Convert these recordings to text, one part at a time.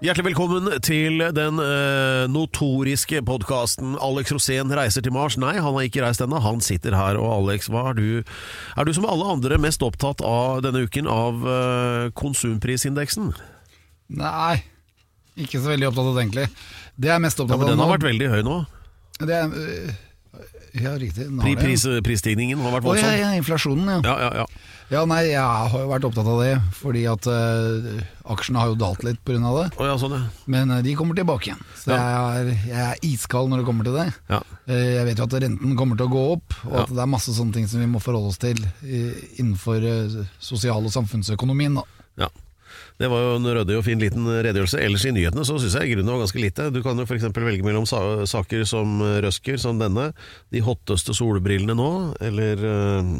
Hjertelig velkommen til den eh, notoriske podkasten 'Alex Rosén reiser til Mars'. Nei, han har ikke reist ennå, han sitter her. Og Alex, hva er du Er du som alle andre mest opptatt av denne uken av eh, konsumprisindeksen? Nei, ikke så veldig opptatt av det egentlig. Det jeg er mest Ja, opptatt men av Den har nå vært veldig høy nå. det er, øh, Ja, riktig. Pri, pris, prisstigningen har vært Å, ja, ja, inflasjonen, ja. Ja, ja, ja. Ja, nei, jeg har jo vært opptatt av det, fordi at uh, aksjene har jo dalt litt pga. det. Oh, ja, sånn, ja. Men uh, de kommer tilbake igjen. Så jeg, er, jeg er iskald når det kommer til det. ja. Uh, Jeg vet jo at renten kommer til å gå opp, og Ja. at det er masse sånne ting som vi må forholde oss til innenfor sosial- og samfunnsøkonomien. Da. Ja. Det var jo en ryddig og fin liten redegjørelse. Ellers i nyhetene så syns jeg grunnen var ganske lite. Du kan jo f.eks. velge mellom sa saker som Røsker, som denne, de hotteste solbrillene nå, eller eh,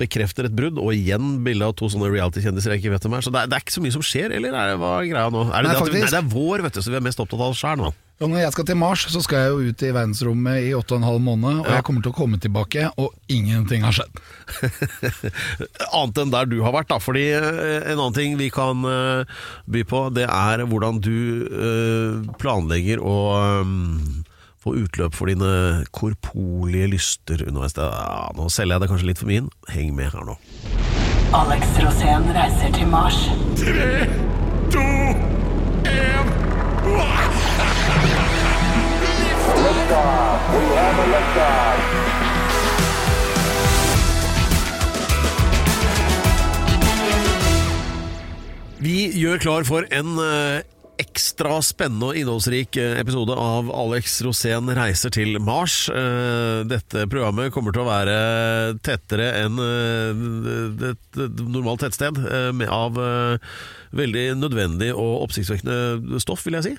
bekrefter et brudd, og igjen bilde av to sånne reality-kjendiser jeg ikke vet hvem er. Så det er, det er ikke så mye som skjer, eller er det, hva er greia nå? Er det, Nei, det, at, nei, det er vår, vet du, så vi er mest opptatt av oss sjæl nå. Og når jeg skal til Mars, så skal jeg jo ut i verdensrommet i åtte og en halv måned, og jeg kommer til å komme tilbake, og ingenting har skjedd. Annet enn der du har vært, da. Fordi eh, en annen ting vi kan eh, by på, det er hvordan du eh, planlegger å få utløp for dine korporlige lyster underveis. Ja, nå selger jeg det kanskje litt for min. Heng med her nå. Alex Rosén reiser til Mars. Tre, to, én Vi gjør klar for en eh, ekstra spennende og innholdsrik eh, episode av Alex Rosén reiser til Mars. Eh, Dette programmet kommer til å være tettere enn eh, et normalt tettsted, av veldig nødvendig og oppsiktsvekkende stoff, vil jeg si.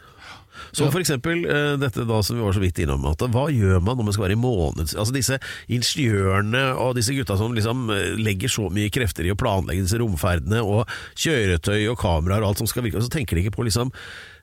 Som for eksempel eh, dette da som vi var så vidt innom, at hva gjør man når man skal være i måneds... Altså disse ingeniørene og disse gutta som liksom eh, legger så mye krefter i å planlegge disse romferdene og kjøretøy og kameraer og alt som skal virke, og så tenker de ikke på liksom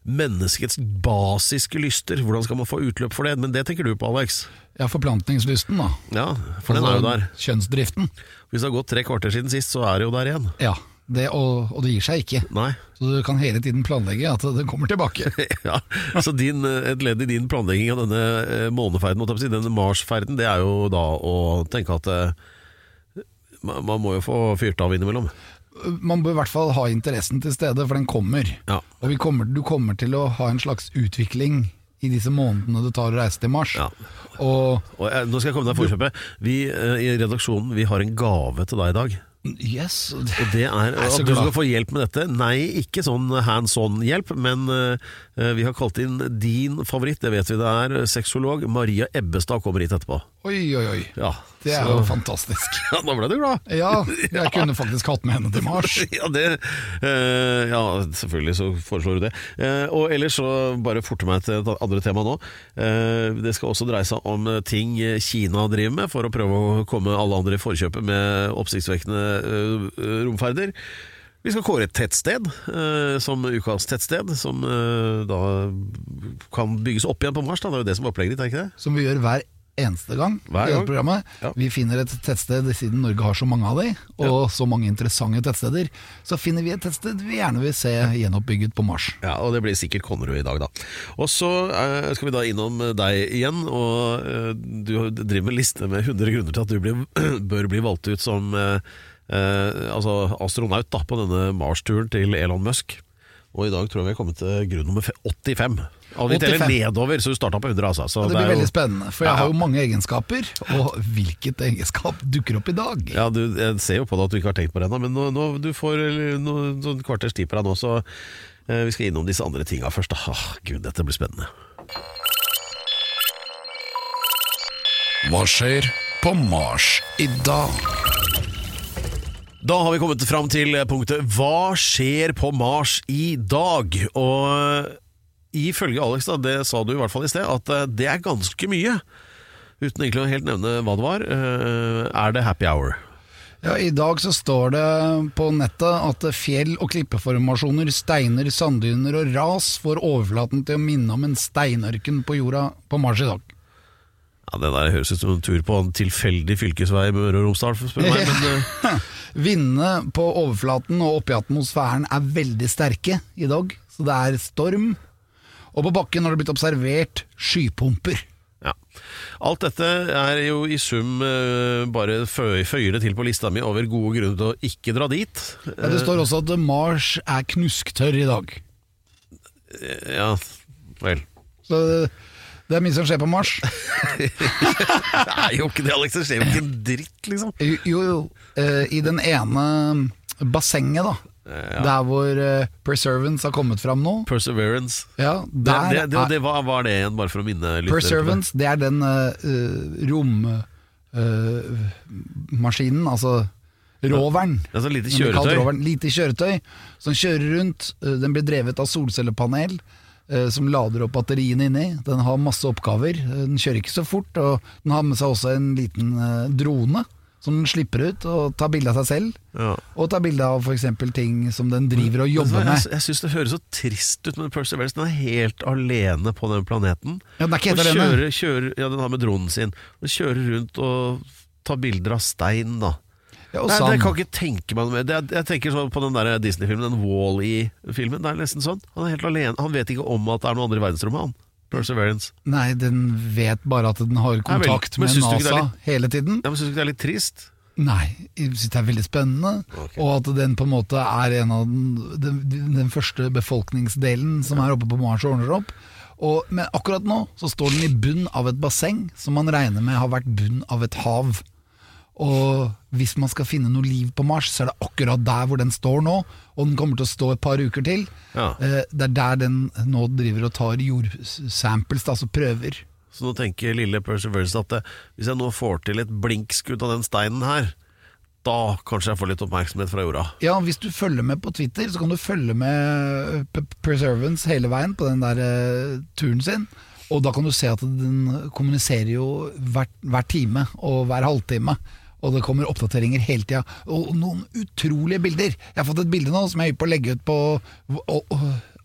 menneskets basiske lyster. Hvordan skal man få utløp for det? Men det tenker du på, Alex. Ja, forplantningslysten, da. Ja, for den er jo Altså, der. Kjønnsdriften. Hvis det har gått tre kvarter siden sist, så er det jo der igjen. Ja, det, og, og det gir seg ikke. Nei. Så du kan hele tiden planlegge at det kommer tilbake. ja, så din, eh, et ledd i din planlegging av denne eh, måneferden, denne Mars-ferden, det er jo da å tenke at eh, man må jo få fyrt av innimellom. Man bør i hvert fall ha interessen til stede, for den kommer. Ja. Og vi kommer, du kommer til å ha en slags utvikling i disse månedene det tar å reise til Mars. Ja. Og Og jeg, nå skal jeg komme deg forkjøpet. Vi eh, i redaksjonen vi har en gave til deg i dag. Yes, Og det er at du skal få hjelp med dette. Nei, ikke sånn hands on-hjelp, men eh, vi har kalt inn din favoritt, det vet vi det er, sexolog Maria Ebbestad kommer hit etterpå. oi, oi, oi. Ja, Det er jo fantastisk. Ja, da ble du glad. Ja, jeg kunne faktisk hatt med henne til Mars. Ja, det, uh, ja, selvfølgelig så foreslår du det. Uh, og ellers så bare forte meg til et andre tema nå. Uh, det skal også dreie seg om ting Kina driver med, for å prøve å komme alle andre i forkjøpet med oppsiktsvekkende romferder. Vi skal kåre et tettsted eh, som ukas tettsted, som eh, da kan bygges opp igjen på Mars. Da. Det er jo det som er opplegget ditt, er ikke det? Som vi gjør hver eneste gang Hver i gang. dette programmet. Ja. Vi finner et tettsted, siden Norge har så mange av de, og så mange interessante tettsteder, så finner vi et tettsted vi gjerne vil se gjenoppbygget på Mars. Ja, og det blir sikkert Konnerud i dag, da. Og så eh, skal vi da innom deg igjen, og eh, du driver med liste med 100 grunner til at du blir, bør bli valgt ut som eh, eh, altså astronaut da, på denne Mars-turen til Elon Musk. Og i dag tror jeg vi er kommet til grunn nummer fe- 85. Og vi teller 85. nedover, så du starta på 100, altså. Så det er blir jo- veldig spennende, for jeg Ja. har jo mange egenskaper, og hvilket egenskap dukker opp i dag? Ja, du, jeg ser jo på deg at du ikke har tenkt på det ennå, men nå, nå, du får sånn kvarters tid på deg nå, så eh, vi skal innom disse andre tinga først. Da. Åh, Gud, dette blir spennende. Hva skjer på Mars i dag? Da har vi kommet fram til punktet Hva skjer på Mars i dag? Og ifølge Alex, da, det sa du i hvert fall i sted, at eh, det er ganske mye. Uten egentlig å helt nevne hva det var. eh, Er det happy hour? Ja, I dag så står det på nettet at fjell- og klippeformasjoner, steiner, sanddyner og ras får overflaten til å minne om en steinørken på jorda på Mars i dag. Ja, Det der høres ut som en tur på en tilfeldig fylkesvei i Møre og Romsdal, for å spørre meg. Men eh, Vindene på overflaten og oppe i atmosfæren er veldig sterke i dag, så det er storm. Og på bakken har det blitt observert skypumper. ja. Alt dette er jo i sum uh, bare fø- føyer det til på lista mi over gode grunner til å ikke dra dit. Ja, det står også at Mars er knusktørr i dag. Eh, Ja, vel. Så det er mye som skjer på Mars. Det er jo ikke det, Alex. Det skjer jo ikke en dritt, liksom. Jo, jo. eh, I den ene bassenget, da. Der hvor uh, Perseverance har kommet fram nå. Perseverance. Ja, Det, der det, det, det, hva var det igjen, bare for å minne litt? Perservance, det? Perseverance, det er den uh, rommaskinen, altså roveren. Ja, altså lite kjøretøy. roveren. Lite kjøretøy som kjører rundt. Eh, Den blir drevet av solcellepanel eh, som lader opp batteriene inni. Den har masse oppgaver. Eh, Den kjører ikke så fort, og den har med seg også en liten eh, drone som den slipper ut og tar bilde av seg selv. Ja. Og tar bilde av f.eks. ting som den driver og jobber med. jeg syns det høres så trist ut med Perseverance. Den er helt alene på den planeten. Ja, den er ikke helt og alene. kjører, kjører, ja, den har med dronen sin. Den kjører rundt og tar bilder av stein, da. Ja, Nei, det kan ikke tenke meg noe mer. Er- Jeg tenker sånn på den der Disney-filmen, den Wall-E-filmen. Det er nesten sånn. Han er helt alene. Han vet ikke om at det er noen andre i verdensrommet, han. Perseverance. Nei, den vet bare at den har kontakt kontakt men med syns NASA litt- hele tiden. Ja, men Syns du ikke det er litt trist? Nei, jeg synes det er veldig spennende. Og at den på en måte er en av den, den, den første befolkningsdelen som er oppe på Mars og ordner opp. Og, men akkurat nå så står den i bunn av et basseng som man regner med har vært bunn av et hav. Og hvis man skal finne noe liv på Mars, så er det akkurat der hvor den står nå. Og den kommer til å stå et par uker til. Ja. Eh, Det er der den nå driver og tar jordsamples, altså prøver. Så nå tenker lille Perseverance at det, hvis jeg nå får til et blinkskudd av den steinen her, da kanskje jeg får litt oppmerksomhet fra jorda. Ja, hvis du følger med på Twitter, så kan du følge med P- Perseverance hele veien på den der uh, turen sin. Og da kan du se at den kommuniserer jo hver, hver time og hver halvtime. Og det kommer oppdateringer hele tida. Og noen utrolige bilder. Jeg har fått et bilde nå som jeg er hypp på å legge ut på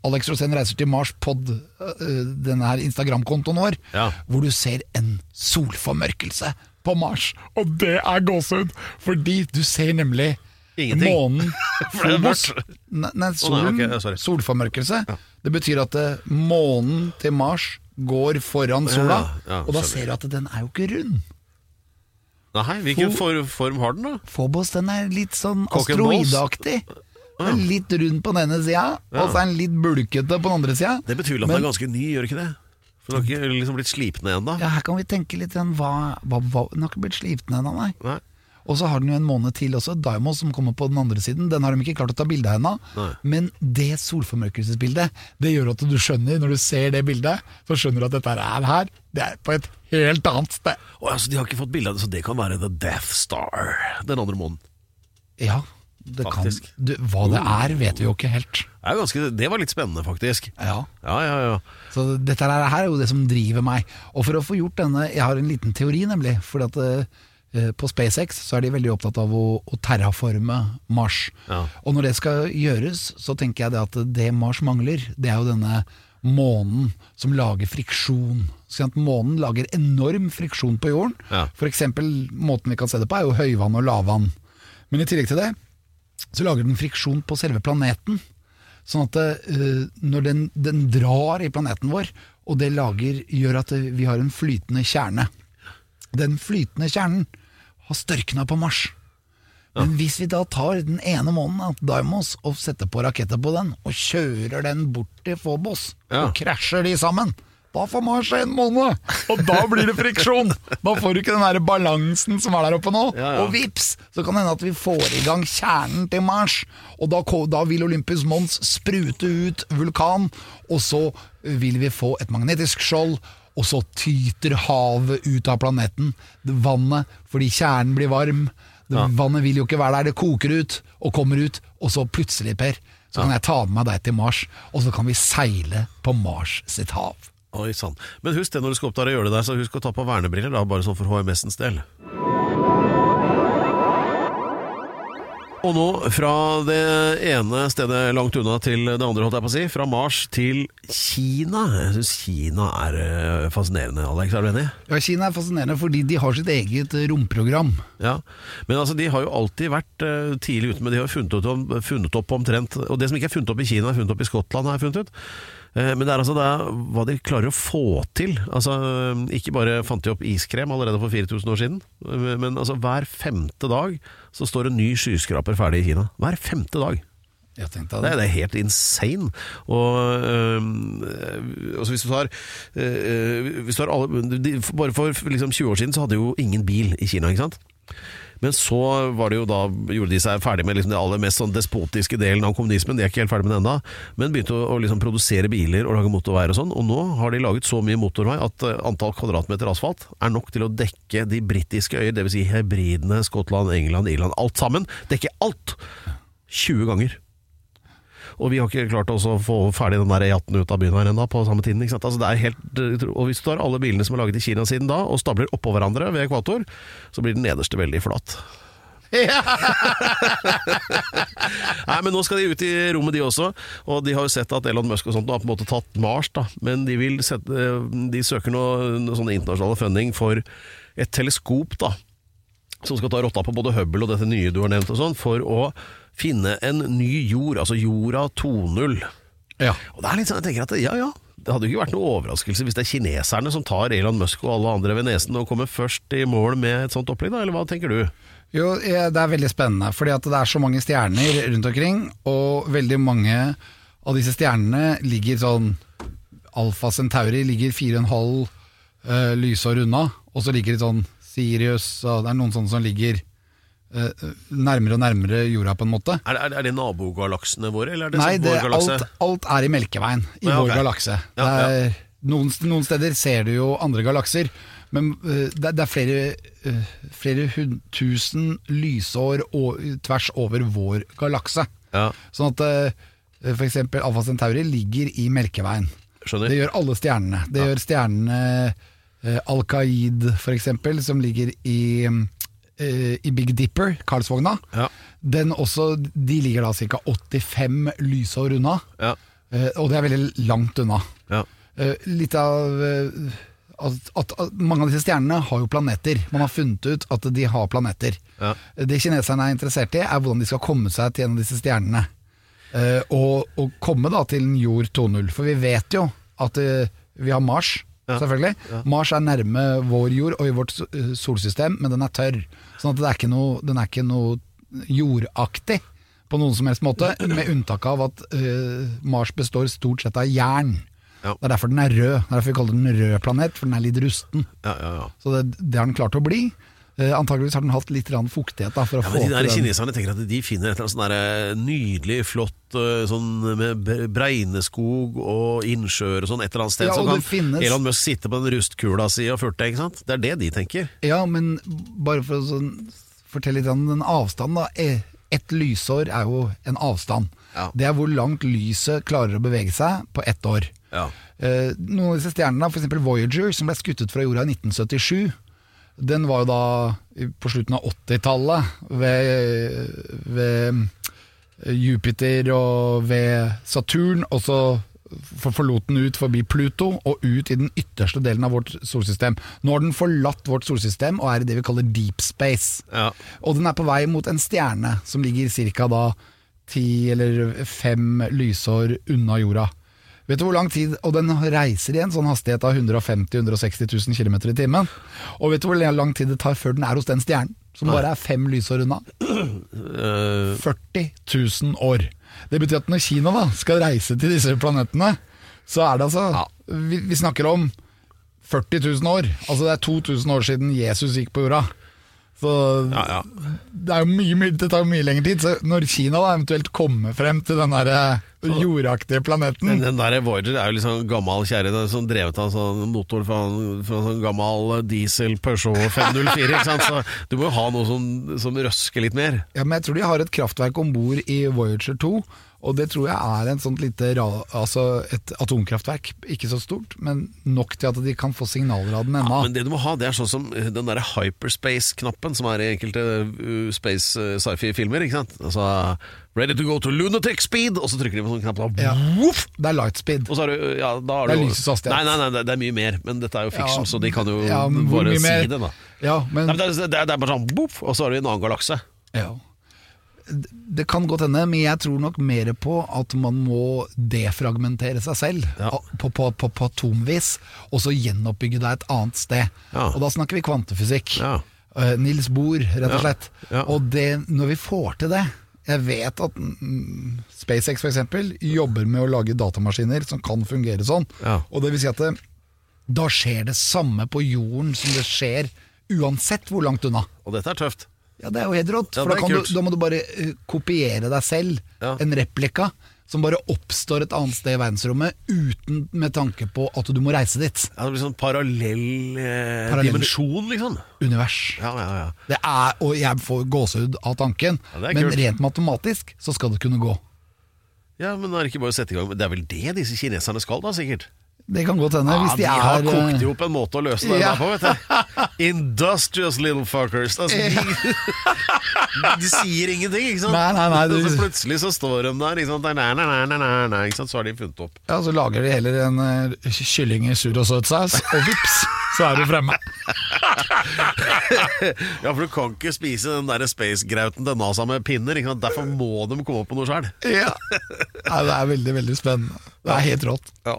Alex Rosén reiser til Mars pod, øh, denne her Instagram-kontoen vår, Ja. hvor du ser en solformørkelse på Mars. Og det er gåsehud, fordi du ser nemlig Ingenting. månen Phobos. Nei, nei, solen, ok, ja, sorry. solformørkelse. Det betyr at eh, månen til Mars går foran sola, ja, og da ser du at den er jo ikke rund. Nei, hvilken for, form har den, da? Phobos den er litt sånn asteroideaktig. Er litt rund på den ene sida, og så er den litt bulkete på den andre sida. Det betyr at den er ganske ny, gjør ikke det? For den har ikke liksom blitt slipt ned ennå? Ja, her kan vi tenke litt igjen, hva, hva, hva Den har ikke blitt sliten ennå, nei. Nei. Og så har den jo en måned til også, Diamond som kommer på den andre siden. Den har de ikke klart å ta bilde av ennå. Men det solformørkelsesbildet, det gjør at du skjønner, når du ser det bildet, så skjønner du at dette er her. Det er på et helt annet sted. Å, altså, de har ikke fått bilde av det, så det kan være The Death Star. Den andre måneden. Ja, det Faktisk. kan du, Hva det er, vet vi jo ikke helt. Det, ganske, det var litt spennende, faktisk. Ja. Ja, ja, ja. Så dette her her er jo det som driver meg. Og for å få gjort denne Jeg har en liten teori, nemlig. Fordi at eh, på SpaceX så er de veldig opptatt av å, å terraforme Mars. Ja. Og når det skal gjøres, så tenker jeg det at det Mars mangler, det er jo denne månen som lager friksjon. Så at månen lager enorm friksjon på jorden. Ja. For eksempel, måten vi kan se det på, er jo høyvann og lavvann. Men i tillegg til det, så lager den friksjon på selve planeten. Sånn at uh, når den, den drar i planeten vår, og det lager, gjør at eh, vi har en flytende kjerne. Den flytende kjernen har størkna på Mars. Men hvis vi da tar den ene månen, da, Dymos, og setter på raketter på den, og kjører den bort til Fobos, Ja. og krasjer de sammen, da får Mars en måned! Og da blir det friksjon! Da får du ikke den der balansen som er der oppe nå. Ja. Og vips, så kan det hende at vi får i gang kjernen til Mars. Og da, da vil Olympus Mons sprute ut vulkan, og så vil vi få et magnetisk skjold. Og så tyter havet ut av planeten. Vannet, fordi kjernen blir varm. Ja. Vannet vil jo ikke være der, det koker ut og kommer ut. Og så plutselig, Per, så kan jeg ta med meg deg til Mars, og så kan vi seile på Mars sitt hav. Oi sann. Men husk det når du skal opp der og gjøre det der, så husk å ta på vernebriller, da, bare sånn for HMS-ens del. Og nå fra det ene stedet langt unna til det andre, holdt jeg på å si. Fra Mars til Kina. Jeg syns Kina er eh, fascinerende, Alex. Er du enig? Ja, Kina er fascinerende fordi de har sitt eget romprogram. Ja, Men altså, de har jo alltid vært eh, tidlig ute, men de har funnet, ut funnet opp omtrent Og det som ikke er funnet opp i Kina, er funnet opp i Skottland, har jeg funnet ut. Eh, Men det er altså det hva de klarer å få til. Altså, Ikke bare fant de opp iskrem allerede for 4000 år siden, eh, men altså hver femte dag så står en ny skyskraper ferdig i Kina. Hver femte dag. Det, er- det er helt insane. Og øh, altså hvis du tar, øh, hvis du tar alle, de, Bare for liksom 20 år siden så hadde jo ingen bil i Kina, ikke sant? Men så da, gjorde de seg ferdig med liksom det aller mest sånn despotiske delen av kommunismen. De er ikke helt ferdig med det ennå, men begynte å, å liksom produsere biler og lage motorveier og sånn. Og nå har de laget så mye motorvei at eh, antall kvadratmeter asfalt er nok til å dekke de britiske øyer, dvs. Si hebridene, Skottland, England, Irland. Alt sammen. Dekke alt! 20 ganger. Og vi har ikke klart å få ferdig den der E18 ut av byen her ennå på samme tiden. Ikke sant? Altså det er helt, og hvis du tar alle bilene som er laget i Kina siden da, og stabler oppå hverandre ved ekvator, så blir den nederste veldig flat. Nei, men nå skal de ut i rommet de også, og de har jo sett at Elon Musk og sånt har på en måte tatt Mars, da. Men de vil sette, de søker nå noe sånn internasjonale funding for et teleskop, da. Som skal ta rotta på både Hubble og dette nye du har nevnt og sånn, for å finne en ny jord, altså jorda 2.0. Ja. Og det er litt sånn, jeg tenker at ja, ja. Det hadde jo ikke vært noe overraskelse hvis det er kineserne som tar Elon Musk og alle andre ved nesen og kommer først i mål med et sånt opplegg, da, eller hva tenker du? Jo, eh, det er veldig spennende, fordi at det er så mange stjerner rundt omkring, og veldig mange av disse stjernene ligger sånn Alfa Centauri ligger 4,5 uh, lysår unna, og så ligger det sånn Sirius, og det er noen sånne som ligger eh, nærmere og nærmere jorda, på en måte. Er, det- er det nabogalaksene våre, eller er det Nei, sånn det, alt, alt er i Melkeveien, i Ja, vår okay. galakse. Ja, er, noen, noen steder ser du jo andre galakser, men uh, det, er- det er flere, uh, flere hund, tusen lysår og, tvers over vår galakse. Ja, Sånn at uh, eksempel Alfa Centauri ligger i Melkeveien. skjønner. Det gjør alle stjernene. Det gjør stjernene eh, Al-Qaid, for eksempel, som ligger i, eh, i Big Dipper, Karlsvogna. Ja. Den også, de ligger da ca. 85 lysår unna, Ja, eh, og det er veldig langt unna. ja. Eh, litt av eh, at, at, at mange av disse stjernene har jo planeter. Man har funnet ut at de har planeter. Ja. Det kineserne er interessert i, er hvordan de skal komme seg til en av disse stjernene. Eh, og, og komme da til en jord 2.0. For vi vet jo at eh, vi har Mars, Ja. selvfølgelig. Mars er nærme vår jord og i vårt eh, solsystem, men den er tørr. Sånn at det er ikke noe, den er ikke noe jordaktig på noen som helst måte, med unntak av at uh, Mars består stort sett av jern. Ja. Det er derfor den er rød. Det er derfor vi kaller den rød planet, for den er litt rusten. ja, ja, ja. Så det, det har den klart å bli. Eh, antageligvis har den hatt litt fuktighet da, for å Ja, få men de der kineserne tenker at de finner et eller annet sånn nydelig, flott øh, sånn med bre- bregneskog og innsjøer og sånn et eller annet sted. Ja, så kan finnes- Elon Musk sitte på den rustkula si og furte, ikke sant? Det er det de tenker. Ja, men bare for å sånn, fortelle litt om den avstanden da. Eh, Ett lysår er jo en avstand. Ja. Det er hvor langt lyset klarer å bevege seg på ett år. Ja. Eh, noen av disse stjernene, f.eks. Voyager, som ble skuttet fra jorda i 1977, den var jo da på slutten av 80-tallet ved, ved Jupiter og ved Saturn, og så forlot den ut forbi Pluto og ut i den ytterste delen av vårt solsystem. Nå har den forlatt vårt solsystem og er i det vi kaller deep space. Ja. Og den er på vei mot en stjerne som ligger ca. da ti eller fem lysår unna jorda. Vet du hvor lang tid Og den reiser i en sånn hastighet av 150 000-160 000 km i timen. Og vet du hvor lang tid det tar før den er hos den stjernen? Som bare er fem lysår unna? Øh, 40 000 år. Det betyr at når Kina da skal reise til disse planetene, så er det altså vi, vi snakker om 40 000 år. Altså det er 2000 år siden Jesus gikk på jorda. Så ja, ja. det, er jo mye, det tar jo mye lengre tid. Så når Kina da eventuelt kommer frem til den der eh, jordaktige planeten Men den der Voyager er jo sånn gammel kjerre er sånn drevet av sånn motor fra, fra sånn gammel diesel Peugeot 504. Ikke sant? Så du må jo ha noe som, som røsker litt mer. Ja, men jeg tror de har et kraftverk om bord i Voyager 2, Og det tror jeg er en sånt lite altså et atomkraftverk. Ikke så stort, men nok til at de kan få signaler av den ennå. Ja, Men det du må ha, det er sånn som eh, den derre hyperspace-knappen som er i enkelte uh, space uh, sci-fi-filmer. ikke sant? Altså Ready to go to lunatic speed! Og så trykker de på sånn knapp, da Ja. det er lightspeed. Og så har du, ja, har Det er lysets hastighet. Nei, nei, nei, det- er mye mer, men dette er jo fiction, Ja, så de kan jo ja, bare si det, da. Ja, men, Nei, men det, er, det er- er bare sånn boop, og så har du en annen galakse. ja. Det kan godt hende, men jeg tror nok mer på at man må defragmentere seg selv Ja. på, på, på, på atomvis, og så gjenoppbygge deg et annet sted. Ja. Og da snakker vi kvantefysikk. Ja. Eh, Nils Bohr, rett og slett. Og det, når vi får til det Jeg vet at mm, SpaceX eksempel jobber med å lage datamaskiner som kan fungere sånn. Og det vil si at det, da skjer det samme på jorden som det skjer uansett hvor langt unna. Og dette er tøft. Ja, det er jo helt rått. Ja, for da, kan du, da må du bare eh, kopiere deg selv. Ja. En replika som bare oppstår et annet sted i verdensrommet uten med tanke på at du må reise dit. Ja, det blir sånn parallell, eh, Parallell- dimensjon, liksom. Univers. Ja, ja, ja. Det er, og jeg får gåsehud av tanken, men kult. rent matematisk så skal det kunne gå. Ja, men er det ikke bare å sette i gang? Det er vel det disse kineserne skal, da, sikkert? Det kan godt hende. hvis de, de har er kokt i hop en måte å løse det Ja. på, vet du. Industrious little fuckers. Altså, de, de sier ingenting, ikke sant? Nei, nei, nei, du- så plutselig så står de der, ikke sant? Nei, ikke sant? Så har de funnet opp. Ja, Så lager de heller en uh, kylling i sur og søt saus, og vips, så er du fremme. Ja, for du kan ikke spise den der space-grauten til NASA med pinner, ikke sant? Derfor må de komme opp på noe sjøl. Ja. Nei, det er veldig, veldig spennende. Det er helt rått. Ja.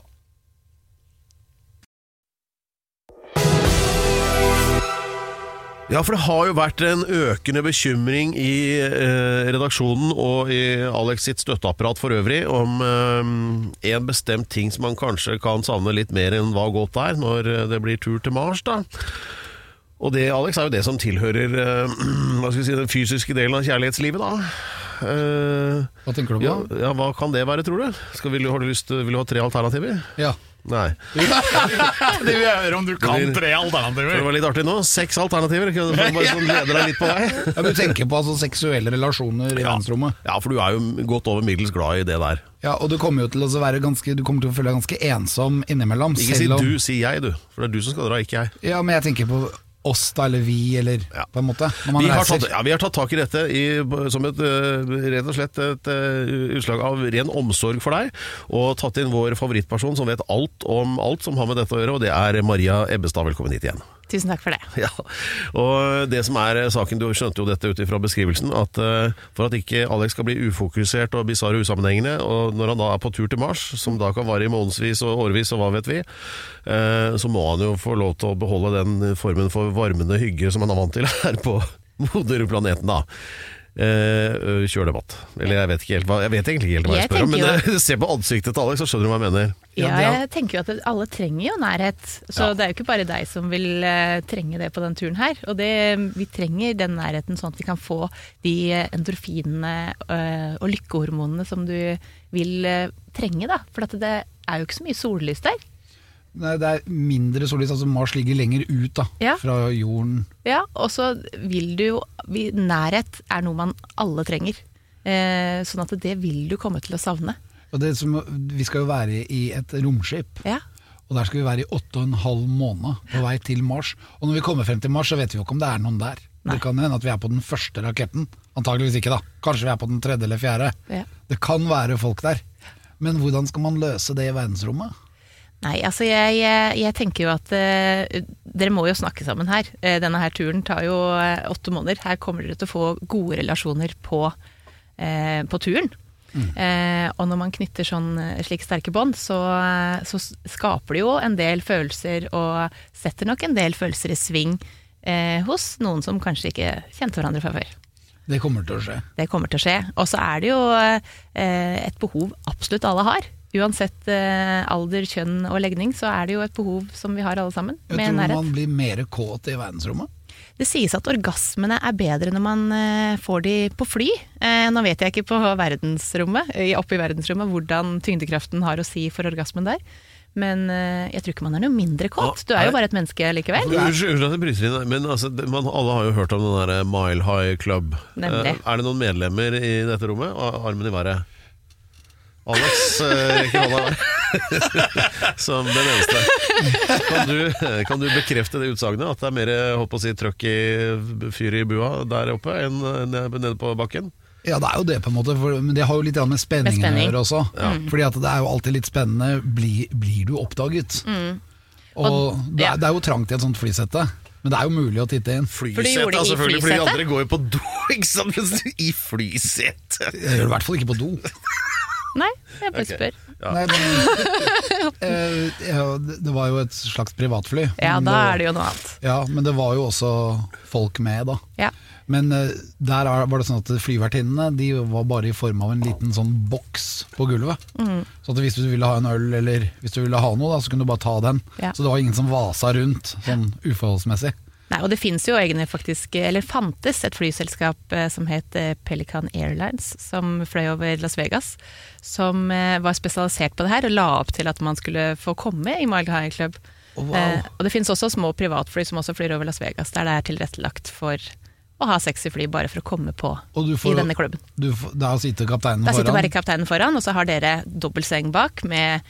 Ja, for det har jo vært en økende bekymring i eh, redaksjonen og i Alex sitt støtteapparat for øvrig om eh, en bestemt ting som man kanskje kan savne litt mer enn hva godt er når eh, det blir tur til Mars, da. Og det, Alex, er jo det som tilhører eh, hva skal vi si, den fysiske delen av kjærlighetslivet, da. Eh, Hva tenker du ja, på? ja, hva kan det være, tror du? Skal, vil, du, har du lyst, vil du ha tre alternativer? Ja. Nei. Det vil jeg høre om du kan tre alternativer. det var litt artig nå. Seks alternativer. Bare sånn leder deg litt på vei? ja, Du tenker på altså seksuelle relasjoner i verdensrommet. Ja, for du er jo godt over middels glad i det der. Ja, og du kommer jo til å være ganske Du kommer til å føle deg ganske ensom innimellom. Ikke si om- du, si jeg, du. For det er du som skal dra, ikke jeg. Ja, men jeg tenker på oss da, eller vi, eller Ja. på en måte. Vi har, tatt, ja, vi har tatt tak i dette i, som et, øh, rett og slett et øh, utslag av ren omsorg for deg, og tatt inn vår favorittperson som vet alt om alt som har med dette å gjøre, og det er Maria Ebbestad. Velkommen hit igjen. Tusen takk for det. Ja, og det som er saken, du skjønte jo dette ut ifra beskrivelsen, at eh, for at ikke Alex skal bli ufokusert og bisarr og usammenhengende, og når han da er på tur til Mars, som da kan vare i månedsvis og årevis og hva vet vi, eh, så må han jo få lov til å beholde den formen for varmende hygge som han er vant til her på moderplaneten da. Eh, ø, kjør. Eller jeg vet ikke helt hva Jeg vet egentlig ikke helt hva jeg, Jeg spør om, men tenker eh, se på ansiktet til Alex, så skjønner du hva jeg mener. Ja, Ja, jeg tenker jo at det- alle trenger jo nærhet, så Ja. det er jo ikke bare deg som vil eh, trenge det på den turen her. Og det, vi trenger den nærheten sånn at vi kan få de eh, endorfinene eh, og lykkehormonene som du vil eh, trenge, da. For at det er jo ikke så mye sollys der. Nei, det er mindre solid, altså Mars ligger lenger ut da, Ja. fra jorden. Ja, og så vil du jo Nærhet er noe man alle trenger. Eh, sånn at det vil du komme til å savne. Og det som, vi skal jo være i et romskip, Ja. og der skal vi være i åtte og en halv måned på vei til Mars. Og når vi kommer frem til Mars, så vet vi jo ikke om det er noen der. Det kan hende at vi er på den første raketten. Antageligvis ikke, da. Kanskje vi er på den tredje eller fjerde. Ja. Det kan være folk der. Men hvordan skal man løse det i verdensrommet? Nei, altså jeg, jeg, jeg tenker jo at eh, dere må jo snakke sammen her. Eh, denne her turen tar jo eh, åtte måneder. Her kommer dere til å få gode relasjoner på, eh, på turen. Eh, og når man knytter sånn eh, slik sterke bånd, så, så skaper det jo en del følelser, og setter nok en del følelser i sving hos noen som kanskje ikke kjente hverandre fra før. Det kommer til å skje. Det kommer til å skje. Og så er det jo et behov absolutt alle har. Uansett eh, alder, kjønn og legning, så er det jo et behov som vi har alle sammen. Jeg med tror nærhet. man blir mer kåt i verdensrommet. Det sies at orgasmene er bedre når man eh, får de på fly. Eh, nå vet jeg ikke på verdensrommet, oppe i verdensrommet hvordan tyngdekraften har å si for orgasmen der. Men jeg tror ikke man er noe mindre kåt. Du er jo bare et menneske likevel. Unnskyld at jeg bryter inn, men altså, man, alle har jo hørt om den der Mile High Club. Nemlig. Er det noen medlemmer i dette rommet? Armen i været. Alex eh, rekker hånda som den eneste. Kan du, kan du bekrefte det utsagnet? At det er mer å si, trøkk i fyr i bua der oppe enn nede på bakken? Ja, det er jo det, på en måte, for, men det har jo litt med spenningen spenning. å gjøre også. Fordi at det er jo alltid litt spennende. Blir, blir du oppdaget? Og, Og- det, ja. er, det er jo trangt i et sånt flysette, men det er jo mulig å titte inn. Flysete, gjorde det selvfølgelig, fordi de andre går jo på do, ikke sant? Mens du I flysete. Jeg gjør det i hvert fall ikke på do. Nei, jeg bare okay. spør. Nei, det, eh, ja, det det var jo et slags privatfly. Ja, da det- er det jo noe annet. Ja, men det var jo også folk med, da. Ja. Men eh, der er- var det sånn at flyvertinnene De var bare i form av en liten sånn boks på gulvet. Så at hvis du ville ha en øl eller hvis du ville ha noe, da, så kunne du bare ta den. Ja. Så det var ingen som vasa rundt sånn uforholdsmessig. Nei, og det finnes jo egentlig faktisk, eller fantes et flyselskap eh, som het eh, Pelican Airlines, som fløy over Las Vegas, som eh, var spesialisert på det her, og la opp til at man skulle få komme i Mile High Club. wow. Eh, og det finnes også små privatfly som også flyr over Las Vegas, der det er tilrettelagt for å ha sexy fly bare for å komme på du i denne klubben. du får, der sitter kapteinen Da sitter bare kapteinen foran, og så har dere dobbeltseng bak med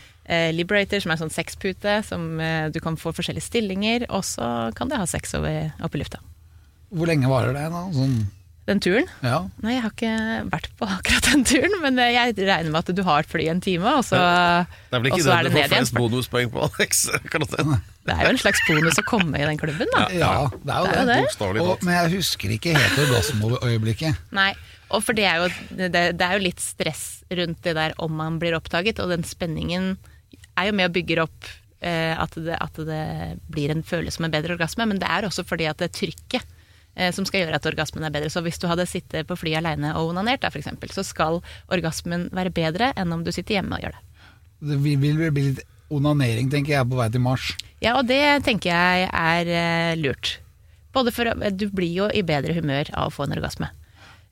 Liberator, som er en sånn sexpute, som eh, du kan få forskjellige stillinger, og så kan du ha sex over, opp i lufta. Hvor lenge varer det? da? Sånn, Den turen? ja. Nei, jeg har ikke vært på akkurat den turen, men eh, jeg regner med at du har et fly en time, og så, Det er vel og ikke så det er du det får ned igjen. flest bonuspoeng på, Alex? Kan det er jo en slags bonus å komme i den klubben, da. ja, det er jo Det er jo det. det. Og, men jeg husker ikke helt orgasmeøyeblikket. Nei, og for det er, jo, det, det er jo litt stress rundt det der om man blir oppdaget, og den spenningen er jo med og bygger opp eh, at, det, at det blir en følelse som en bedre orgasme, men det er også fordi at det er trykket eh, som skal gjøre at orgasmen er bedre. Så hvis du hadde sittet på flyet aleine og onanert, da, for eksempel, så skal orgasmen være bedre enn om du sitter hjemme og gjør det. Det vil bli litt onanering, tenker jeg, på vei til Mars. Ja, og det tenker jeg er eh, lurt. Både for Du blir jo i bedre humør av å få en orgasme.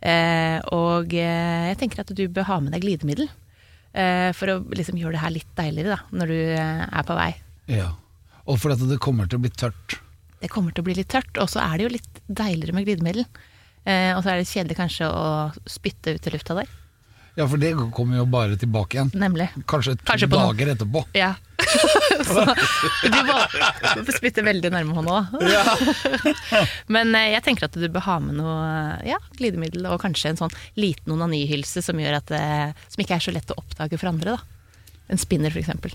Eh, og jeg tenker at du bør ha med deg glidemiddel. Eh, for å liksom gjøre det her litt deiligere da, når du eh, er på vei. Ja. Og fordi det kommer til å bli tørt. Det kommer til å bli litt tørt, og så er det jo litt deiligere med glidemiddel. Eh, og så er det kjedelig kanskje å spytte ut i lufta der. Ja, for det kommer jo bare tilbake igjen. Nemlig. Kanskje to Kanskje dager etterpå. Ja. så du må spytte veldig nærme hånda da. Men eh, jeg tenker at du bør ha med noe ja, glidemiddel og kanskje en sånn liten onanihylse som, gjør at som ikke er så lett å oppdage for andre. Da. En spinner, eksempel.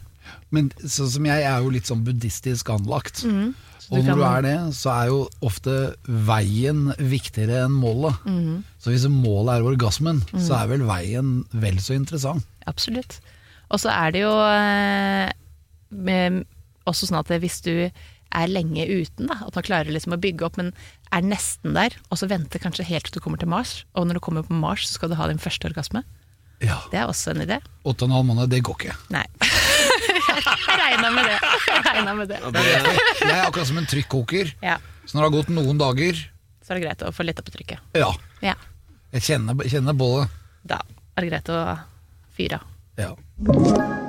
Men sånn som jeg jeg er jo litt sånn buddhistisk anlagt. Mm. Og du når du er det, så er jo ofte veien viktigere enn målet. Mm. Så hvis målet er orgasmen, så er vel veien vel så interessant. Absolutt. Og så er det jo eh, med, også sånn at hvis du er lenge uten, da, at man klarer liksom å bygge opp, men er nesten der, og så venter kanskje helt til du kommer til Mars, og når du kommer på Mars, så skal du ha din første orgasme. Ja. Det er også en idé. Åtte og en halv måned, det går ikke. Nei. Jeg regna med det. Jeg med det. Jeg er akkurat som en trykkoker. Ja, Så når det har gått noen dager, så er det greit å få letta på trykket. ja, Ja, jeg kjenner, kjenner bålet. da er det greit å fyre av. Ja.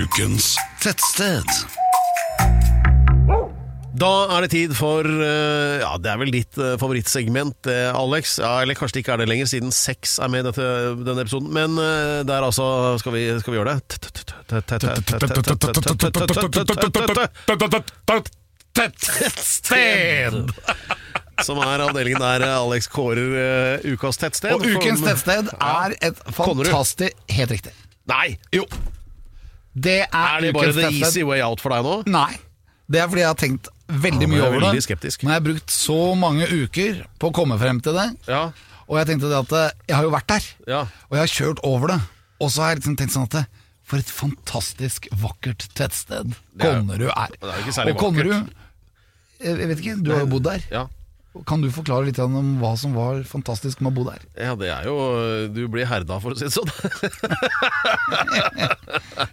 Ukens Tettsted. Da er det tid for eh, Ja, det er vel ditt eh, favorittsegment, eh, Alex. Ja, eller kanskje det ikke er det lenger, siden sex er med i denne episoden. Men eh, der altså Skal vi, skal vi gjøre det? Tettsted! Som er avdelingen der Alex kårer eh, ukas tettsted. Og ukens tettsted er et fantastisk Helt riktig. Nei! Jo. Det er, Er det bare the easy way out for deg nå? Nei. Det er fordi jeg har tenkt veldig Ja, mye over over det. veldig skeptisk. jeg har brukt så mange uker på å komme frem til det. Ja. Og jeg tenkte det at eh, jeg har jo vært der, ja. og jeg har kjørt over det. Og så har jeg liksom tenkt sånn at For et fantastisk vakkert tettsted er- Konnerud er. det er jo ikke særlig og Konnerud jeg vet ikke, du har jo bodd der. ja. Kan du forklare litt om hva som var fantastisk med å bo der? Ja, det er jo Du blir herda, for å si det sånn.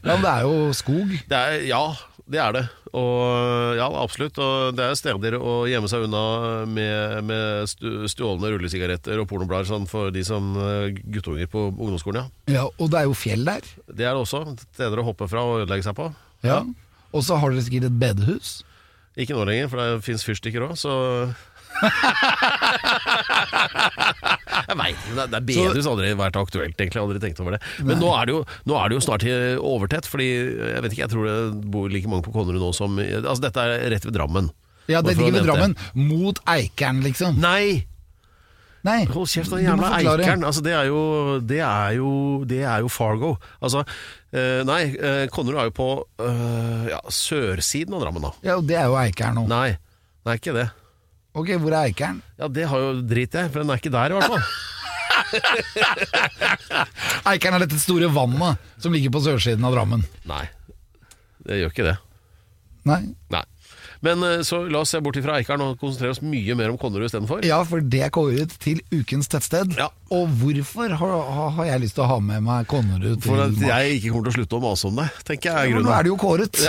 Ja, men Det er jo skog. Det er, ja, det er det. Og ja, absolutt. Og det er steder å gjemme seg unna med, med stjålne rullesigaretter og pornoblader sånn for de som eh, guttunger på ungdomsskolen, ja. Ja, Og det er jo fjell der. Det er det også. Steder å hoppe fra og ødelegge seg på. Ja. Og så har dere sikkert et bedehus. Ikke nå lenger, for det fins fyrstikker òg, så Jeg veit ikke. det- er bedehus Hvis aldri vært aktuelt, egentlig. Aldri tenkt over det. Men nå er det, jo, nå er det jo snart overtett, fordi jeg vet ikke, jeg tror det bor like mange på Konnerud nå som Altså, dette er rett ved Drammen. Ja, det ligger ved Drammen. Mot Eikeren, liksom. Nei! Nei, Hold kjeft, den jævla. Eikeren. Altså, det, er jo, det, er jo, det er jo Fargo. Altså, eh, nei, eh, Konnerud er jo på eh, ja, sørsiden av Drammen, da. Ja, og det er jo Eikeren nå. Nei, det er ikke det. Ok, hvor er Eikeren? Ja, Det har jo drit jeg, for den er ikke der, i hvert fall. Eikeren er dette store vannet som ligger på sørsiden av Drammen. Nei, det gjør ikke det. Nei. Nei. Men eh, så la oss se bort ifra Eikeren og konsentrere oss mye mer om Konnerud istedenfor. Ja, for det er kåret til ukens tettsted. Ja. Og hvorfor har, har- jeg lyst til å ha med meg Konnerud til For at jeg ikke kommer til å slutte å mase om det, tenker jeg Ja, men nå er det jo kåret.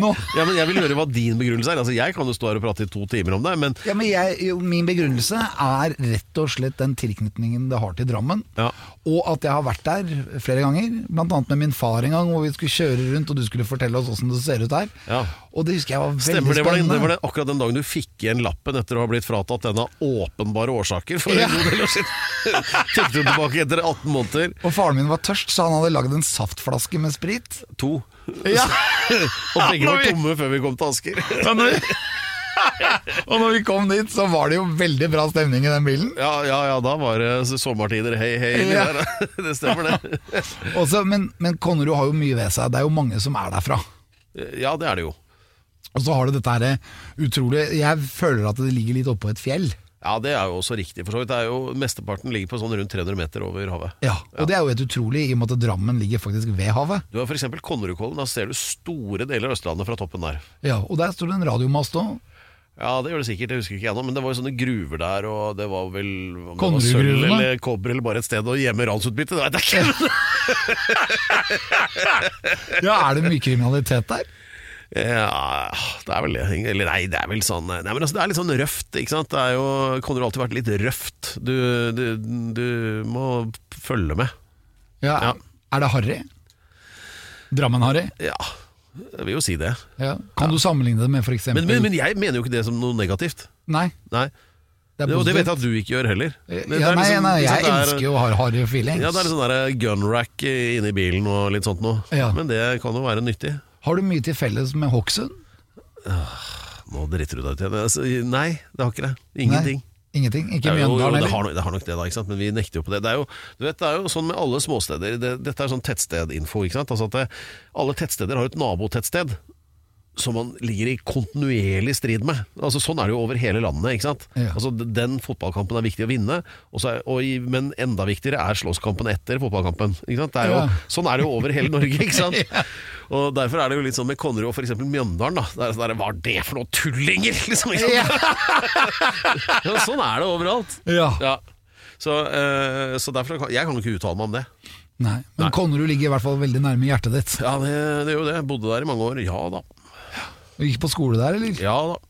Nå. Ja, men Jeg vil høre hva din begrunnelse er. Altså, Jeg kan jo stå her og prate i to timer om det, men Ja, men jeg, jo, Min begrunnelse er rett og slett den tilknytningen det har til Drammen. Ja. Og at jeg har vært der flere ganger, bl.a. med min far en gang, hvor vi skulle kjøre rundt og du skulle fortelle oss åssen det ser ut her. Ja. Og det husker jeg var veldig Stemmer, det var, den, det var den, akkurat den dagen du fikk igjen lappen etter å ha blitt fratatt den av åpenbare årsaker for Ja. en god del år siden. Tok du tilbake etter 18 måneder. Og faren min var tørst, så han hadde lagd en saftflaske med sprit. To. Ja. Og begge var tomme før vi kom til Asker. Og når, vi kom dit, så var det jo veldig bra stemning i den bilen. Ja, ja, ja, da var det sommertider, hei, hei. Ja. Der, Det stemmer, det. Også, men, men Konnerud har jo mye ved seg. Det er jo mange som er derfra. Ja, det er det jo. Og så har du dette her utrolig Jeg føler at det ligger litt oppå et fjell. Ja, det er jo også riktig, for så vidt. Det er jo, mesteparten ligger på sånn rundt 300 meter over havet. Ja, Og det er jo helt utrolig, i og med at Drammen ligger faktisk ved havet. Du har f.eks. Konnerudkollen. Da ser du store deler av Østlandet fra toppen der. Ja, Og der står det en radiomast òg. Ja, det gjør det sikkert, jeg husker ikke jeg nå, men det var jo sånne gruver der, og det var vel Konnerudgruvene? eller kobber eller bare et sted å gjemme ransutbytte, det veit jeg ikke. Ja, er det mye kriminalitet der? Ja, det er vel. Eller nei, det er vel sånn Nei, men altså, det er litt sånn røft, ikke sant. Det er jo Konrad alltid vært litt røft. Du, du, du må følge med. Ja, Ja. Er det harry? Drammen-harry? Ja, jeg vil jo si det. Ja. Kan du sammenligne det med f.eks. Men, men, men jeg mener jo ikke det som noe negativt. Nei, Nei. det Det, og det vet jeg at du ikke gjør heller. Det Ja, nei, liksom- nei, sant, jeg er- elsker jo harry feelings. Ja, det er litt sånn gunrack gun rack inni bilen og litt sånt noe. Ja. Men det kan jo være nyttig. Har du mye til felles med Hokksund? Nå driter du deg ut igjen. Altså, Nei, det har ikke det. Ingenting. Nei, ingenting? Ikke jo, jo, det, har, nok- det har nok det, da, ikke sant? men vi nekter jo på det. Det er jo, du vet, det er jo sånn med alle småsteder. Det, dette er sånn tettstedinfo. ikke sant? Altså at Alle tettsteder har et nabotettsted som man ligger i kontinuerlig strid med. Altså Sånn er det jo over hele landet. ikke sant? Ja. Altså Den fotballkampen er viktig å vinne, og så og men enda viktigere er slåsskampen etter fotballkampen. ikke sant? Det er jo, Ja. Sånn er det jo over hele Norge. ikke sant? Og Derfor er det jo litt sånn med Konnerud og f.eks. Mjøndalen. da. Det er sånn der, Hva er det for noen tullinger?! liksom? Ja, sånn er det overalt. Ja. Ja. Så, uh, så derfor kan jeg kan jo ikke uttale meg om det. Nei, men Nei. Konnerud ligger i hvert fall veldig nærme hjertet ditt. Ja, det, det er jo det. Bodde der i mange år. Ja da. Du gikk på skole der, eller? Ja da.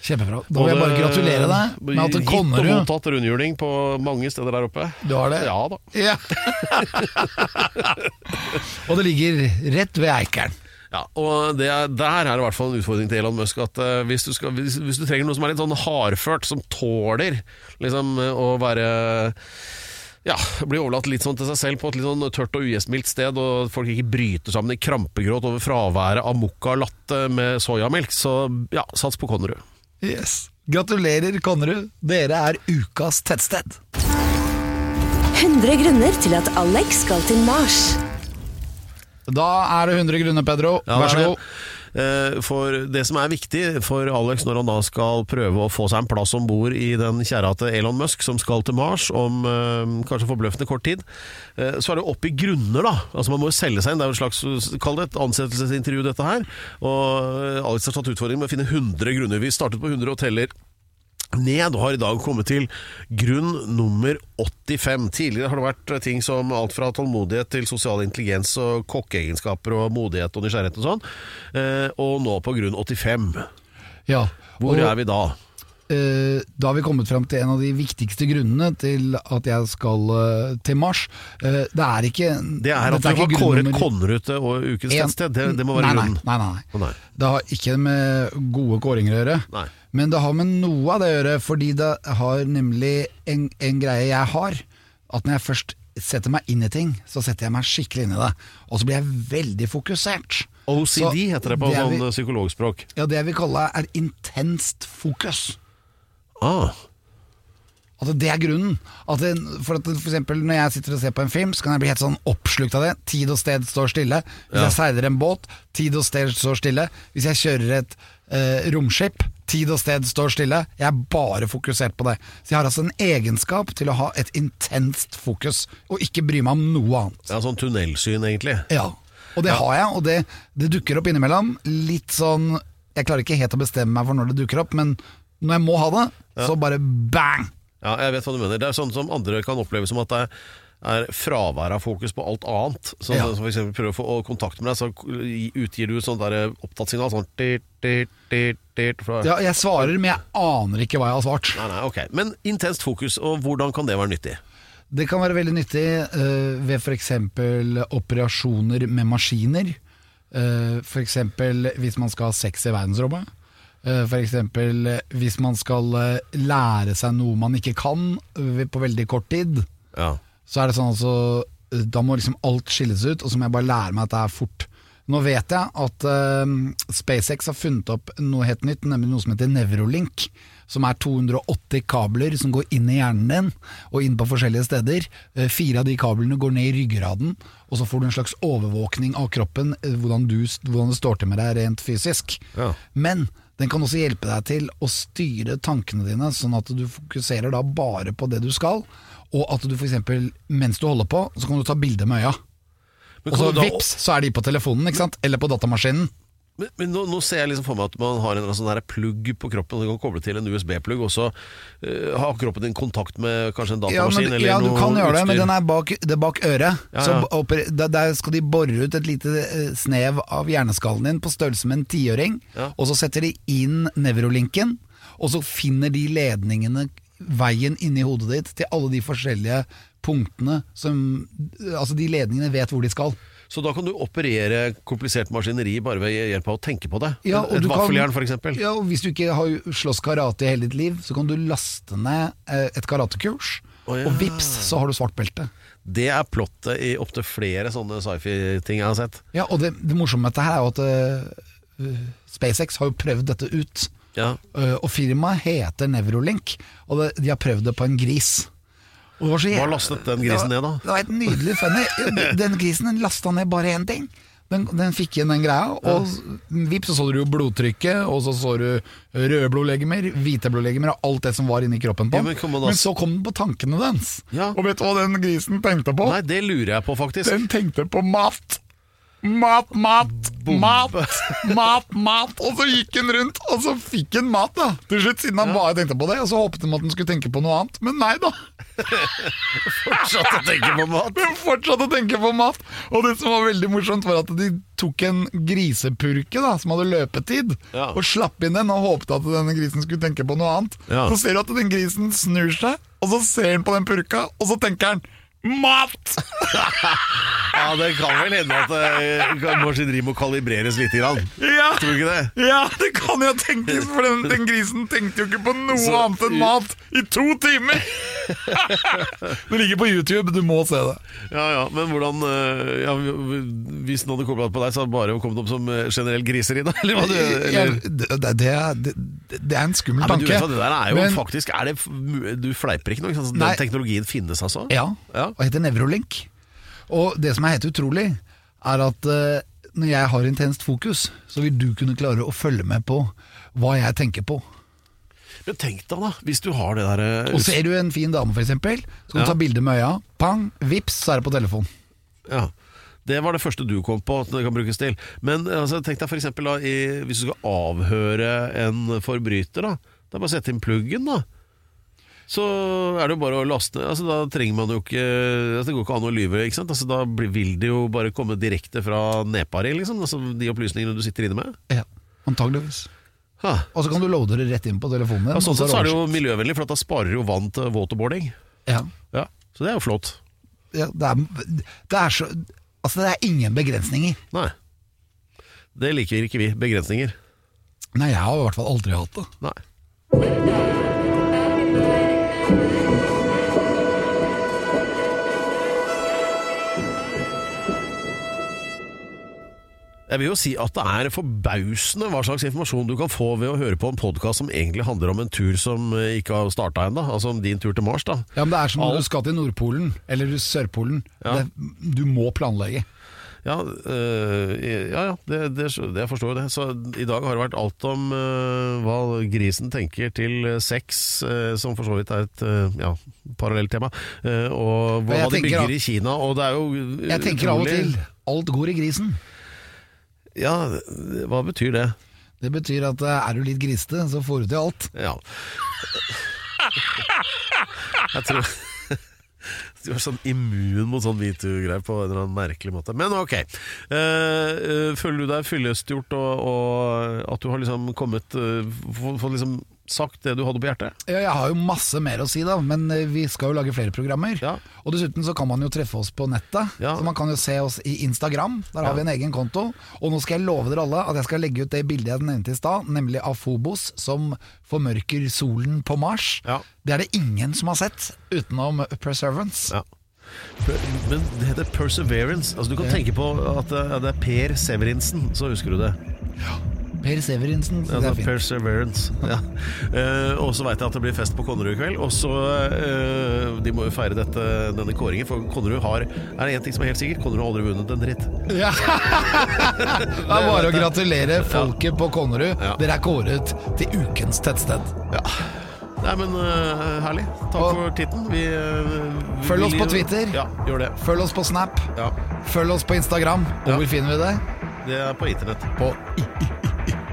Kjempebra. Da vil jeg bare gratulere deg med at Gitt og Konnerud mottatt rundhjuling på mange steder der oppe. Du har det? Ja da. Ja. Og det ligger rett ved Eikeren. Ja, og det er, Der er det i hvert fall en utfordring til Elon Musk. At uh, hvis, du skal, hvis, hvis du trenger noe som er litt sånn hardført, som tåler liksom, eh, å være ja, blir overlatt litt sånn til seg selv på et litt sånn tørt og ugjestmildt sted, og folk ikke bryter sammen i krampegråt over fraværet av mokka latte med soyamelk, så ja, sats på Konnerud. Yes. Gratulerer, Konnerud. Dere er ukas tettsted. 100 grunner til at Alex skal til Mars. Da er det 100 grunner, Pedro. Ja, Vær så det god. Eh, For det som er viktig for Alex når han da skal prøve å få seg en plass om bord i den kjerra til Elon Musk som skal til Mars om eh, kanskje forbløffende kort tid, eh, så er det opp i grunner, da. Altså Man må jo selge seg inn. Det er jo et slags kall det et ansettelsesintervju, dette her. Og Alex har tatt utfordringen med å finne 100 grunner. Vi startet på 100 og teller ned og har i dag kommet til grunn nummer 85. Tidligere har det vært ting som alt fra tålmodighet til sosial intelligens og kokkeegenskaper og modighet og nysgjerrighet og sånn, eh, og nå på grunn 85. Ja, Hvor og, er vi da? Eh, da har vi kommet fram til en av de viktigste grunnene til at jeg skal eh, til Mars. Eh, det er ikke Det er at du har kåret Konnerud til Ukens tettsted. Det, det må være nei, grunnen. Nei, nei, nei. Det har ikke med gode kåringer å gjøre. Nei. Men det har med noe av det å gjøre, fordi det har nemlig en, en greie jeg har. At når jeg først setter meg inn i ting, så setter jeg meg skikkelig inn i det. Og så blir jeg veldig fokusert. OCD Så heter det på det sånn psykologspråk. Ja, Det jeg vil kalle er intenst fokus. Ah, Altså Det er grunnen. At det, for, at for eksempel Når jeg sitter og ser på en film, så kan jeg bli helt sånn oppslukt av det. Tid og sted står stille. Hvis Ja. jeg seiler en båt, tid og sted står stille. Hvis jeg kjører et eh, romskip, tid og sted står stille. Jeg er bare fokusert på det. Så jeg har altså en egenskap til å ha et intenst fokus, og ikke bry meg om noe annet. ja, sånn tunnelsyn, egentlig. Ja, og det har jeg, og det, det dukker opp innimellom. Litt sånn Jeg klarer ikke helt å bestemme meg for når det dukker opp, men når jeg må ha det, så bare bang! Ja, jeg vet hva du mener. Det er sånn som andre kan oppleve som at det er fravær av fokus på alt annet. Så, Ja. så for eksempel prøver å få kontakt med deg, så utgir du sånn der opptattsignal. Sånn tit, tit, tit, tit. Ja, jeg svarer, men jeg aner ikke hva jeg har svart. Nei, nei, ok. Men intenst fokus, og hvordan kan det være nyttig? Det kan være veldig nyttig uh, ved f.eks. operasjoner med maskiner. Uh, f.eks. hvis man skal ha sex i verdensrommet. Uh, f.eks. hvis man skal eh, lære seg noe man ikke kan eh, på veldig kort tid. Ja. Så er det sånn altså eh, Da må liksom alt skilles ut, og så må jeg bare lære meg at det er fort. Nå vet jeg at uh, SpaceX har funnet opp noe helt nytt, nemlig noe som heter Nevrolink. Som er 280 kabler som går inn i hjernen din, og inn på forskjellige steder. Eh, Fire av de kablene går ned i ryggraden, og så får du en slags overvåkning av kroppen, eh, hvordan, du, hvordan det står til med deg rent fysisk. Ja. Men den kan også hjelpe deg til å styre tankene dine, sånn at du fokuserer da bare på det du skal, og at du f.eks. mens du holder på, så kan du ta bilde med øya. Og så vips, så er de på telefonen, ikke sant? Eller på datamaskinen. Men, men nå, nå ser jeg liksom for meg at man har en sånn der plugg på kroppen, du kan koble til en USB-plugg, og så uh, har kroppen din kontakt med kanskje en Ja, datamaskin men, eller ja, du kan gjøre det, men den er bak, det er bak øret. Ja, Så ja. Opper, der, skal de bore ut et lite eh, snev av hjerneskallen din på størrelse med en tiåring, Ja. og så setter de inn nevrolinken, og så finner de ledningene veien inni hodet ditt til alle de forskjellige punktene som Altså, de ledningene vet hvor de skal. Så da kan du operere komplisert maskineri bare ved hjelp av å tenke på det? Ja, Et vaffeljern, f.eks. Ja, og hvis du ikke har slåss karate i hele ditt liv, så kan du laste ned eh, et karatekurs, oh, ja. og vips, så har du svart belte. Det er plottet i opptil flere sånne sci-fi-ting jeg har sett. Ja, og det, det morsomme med dette her er jo at uh, SpaceX har jo prøvd dette ut. Ja. Uh, og firmaet heter Nevrolink, og det, de har prøvd det på en gris. Og Hva lastet den grisen ned, da? Det var et nydelig funny. Den grisen den lasta ned bare én ting. Den, den fikk igjen den greia, og vips så så du jo blodtrykket, og så så du røde blodlegemer, hvite blodlegemer og alt det som var inni kroppen på Ja, men men, så kom den på tankene dens. Ja. Og vet du hva den grisen tenkte på? Nei, det lurer jeg på, faktisk. Den tenkte på mat. Mat, mat, mat, mat, mat. Og så gikk den rundt, og så fikk den mat, da. Til slutt, siden han bare tenkte på det. Og så håpet han at den skulle tenke på noe annet. Men nei da. Fortsatt å tenke på mat. Den fortsatte å tenke på mat. Og det som var veldig morsomt, var at de tok en grisepurke da, som hadde løpetid, Ja. og slapp inn den og håpet at denne grisen skulle tenke på noe annet. Ja. Så ser du at den grisen snur seg, og så ser han på den purka, og så tenker han Mat! Ja, det kan vel hende at eh, maskineri må kalibreres litt. Grann. Ja. Tror du ikke det? Ja, det kan jo tenkes, for den, den grisen tenkte jo ikke på noe Så- annet enn mat i to timer! det ligger på YouTube, du må se det. Ja, ja, Men hvordan eh, ja, Hvis noen hadde kobla på deg, så hadde det bare kommet opp som eh, generell griseri, da? Eller hva du, eller? det, det, det, det, er en skummel Ja, men du tanke. vet hva, det der er jo Men- faktisk er det, Du fleiper ikke noe? Den? Nei. Teknologien finnes altså? Ja, Ja. Og heter Nevrolink. Og det som er helt utrolig, er at eh, når jeg har intenst fokus, så vil du kunne klare å følge med på hva jeg tenker på. Men tenk deg, da, hvis du har det der eh, Og ser du en fin dame, eksempel, så kan du Ja. ta bilde med øya. Pang, vips, så er det på telefon. Ja. Det var det første du kom på at det kan brukes til. Men altså, tenk deg for eksempel da, i, hvis du skal avhøre en forbryter, da, Det er bare å sette inn pluggen, da. Så er det jo bare å laste altså Da trenger man jo ikke altså Det går ikke an å lyve. ikke sant? Altså Da vil det jo bare komme direkte fra Nepari, liksom. Altså De opplysningene du sitter inne med. Ja, antageligvis. Ha. Og så kan du loade det rett inn på telefonen. Ja, sånn sett så er det jo miljøvennlig, for da sparer jo vann til waterboarding. ja. Ja, Så det er jo flott. Ja, det, er, det er så Altså, det er ingen begrensninger. Nei. Det liker ikke vi. Begrensninger. Nei, jeg har i hvert fall aldri hatt det. Nei. Jeg vil jo si at det er forbausende hva slags informasjon du kan få ved å høre på en podkast som egentlig handler om en tur som eh, ikke har starta ennå, altså om din tur til Mars. da. Ja, men Det er som når Alt- du skal til Nordpolen eller Sørpolen. Ja. Det, du må planlegge. Ja, øh, ja, ja det, det, det jeg forstår det. Så i dag har det vært alt om øh, hva grisen tenker til sex, øh, som for så vidt er et ja, parallelt tema, øh, og hva, hva de bygger at- i Kina. Og det er jo Jeg tenker av og til alt går i grisen. Ja, hva betyr det? Det betyr at eh, er du litt griste, så får du til alt. Ja. Jeg tror du er sånn immun mot sånn metoo-greier på en eller annen merkelig måte. Men ok. Eh, eh, føler du deg fyllestgjort, og, og at du har liksom kommet uh, Fått liksom sagt det du hadde på hjertet? Ja, jeg har jo masse mer å si, da, men eh, vi skal jo lage flere programmer. Ja. Og dessuten så kan man jo treffe oss på nettet. Ja. Så Man kan jo se oss i Instagram. Der har Ja. vi en egen konto. Og nå skal jeg love dere alle at jeg skal legge ut det bildet jeg nevnte i stad, nemlig av Fobos som formørker solen på Mars. Ja. Det er det ingen som har sett, utenom Perseverance. Ja. Men det heter Perseverance. Altså Du kan tenke på at det, det er Per Severinsen, så husker du det. Per Severinsen. Ja, det er fint. Perseverance. Ja. Uh, og så veit jeg at det blir fest på Konnerud i kveld. Og så uh, De må jo feire dette, denne kåringen, for Konnerud har Er det én ting som er helt sikkert? Konnerud har aldri vunnet en dritt. Ja. det er bare å gratulere folket på Konnerud. Ja. Dere er kåret til ukens tettsted. Ja. Nei, men uh, herlig. Takk Og- for titten. Vi, uh, vi Følg oss på Twitter. Ja, gjør det. Følg oss på Snap. Ja. Følg oss på Instagram. Og Ja. hvor finner vi det? Det er på internett. På i- i- i-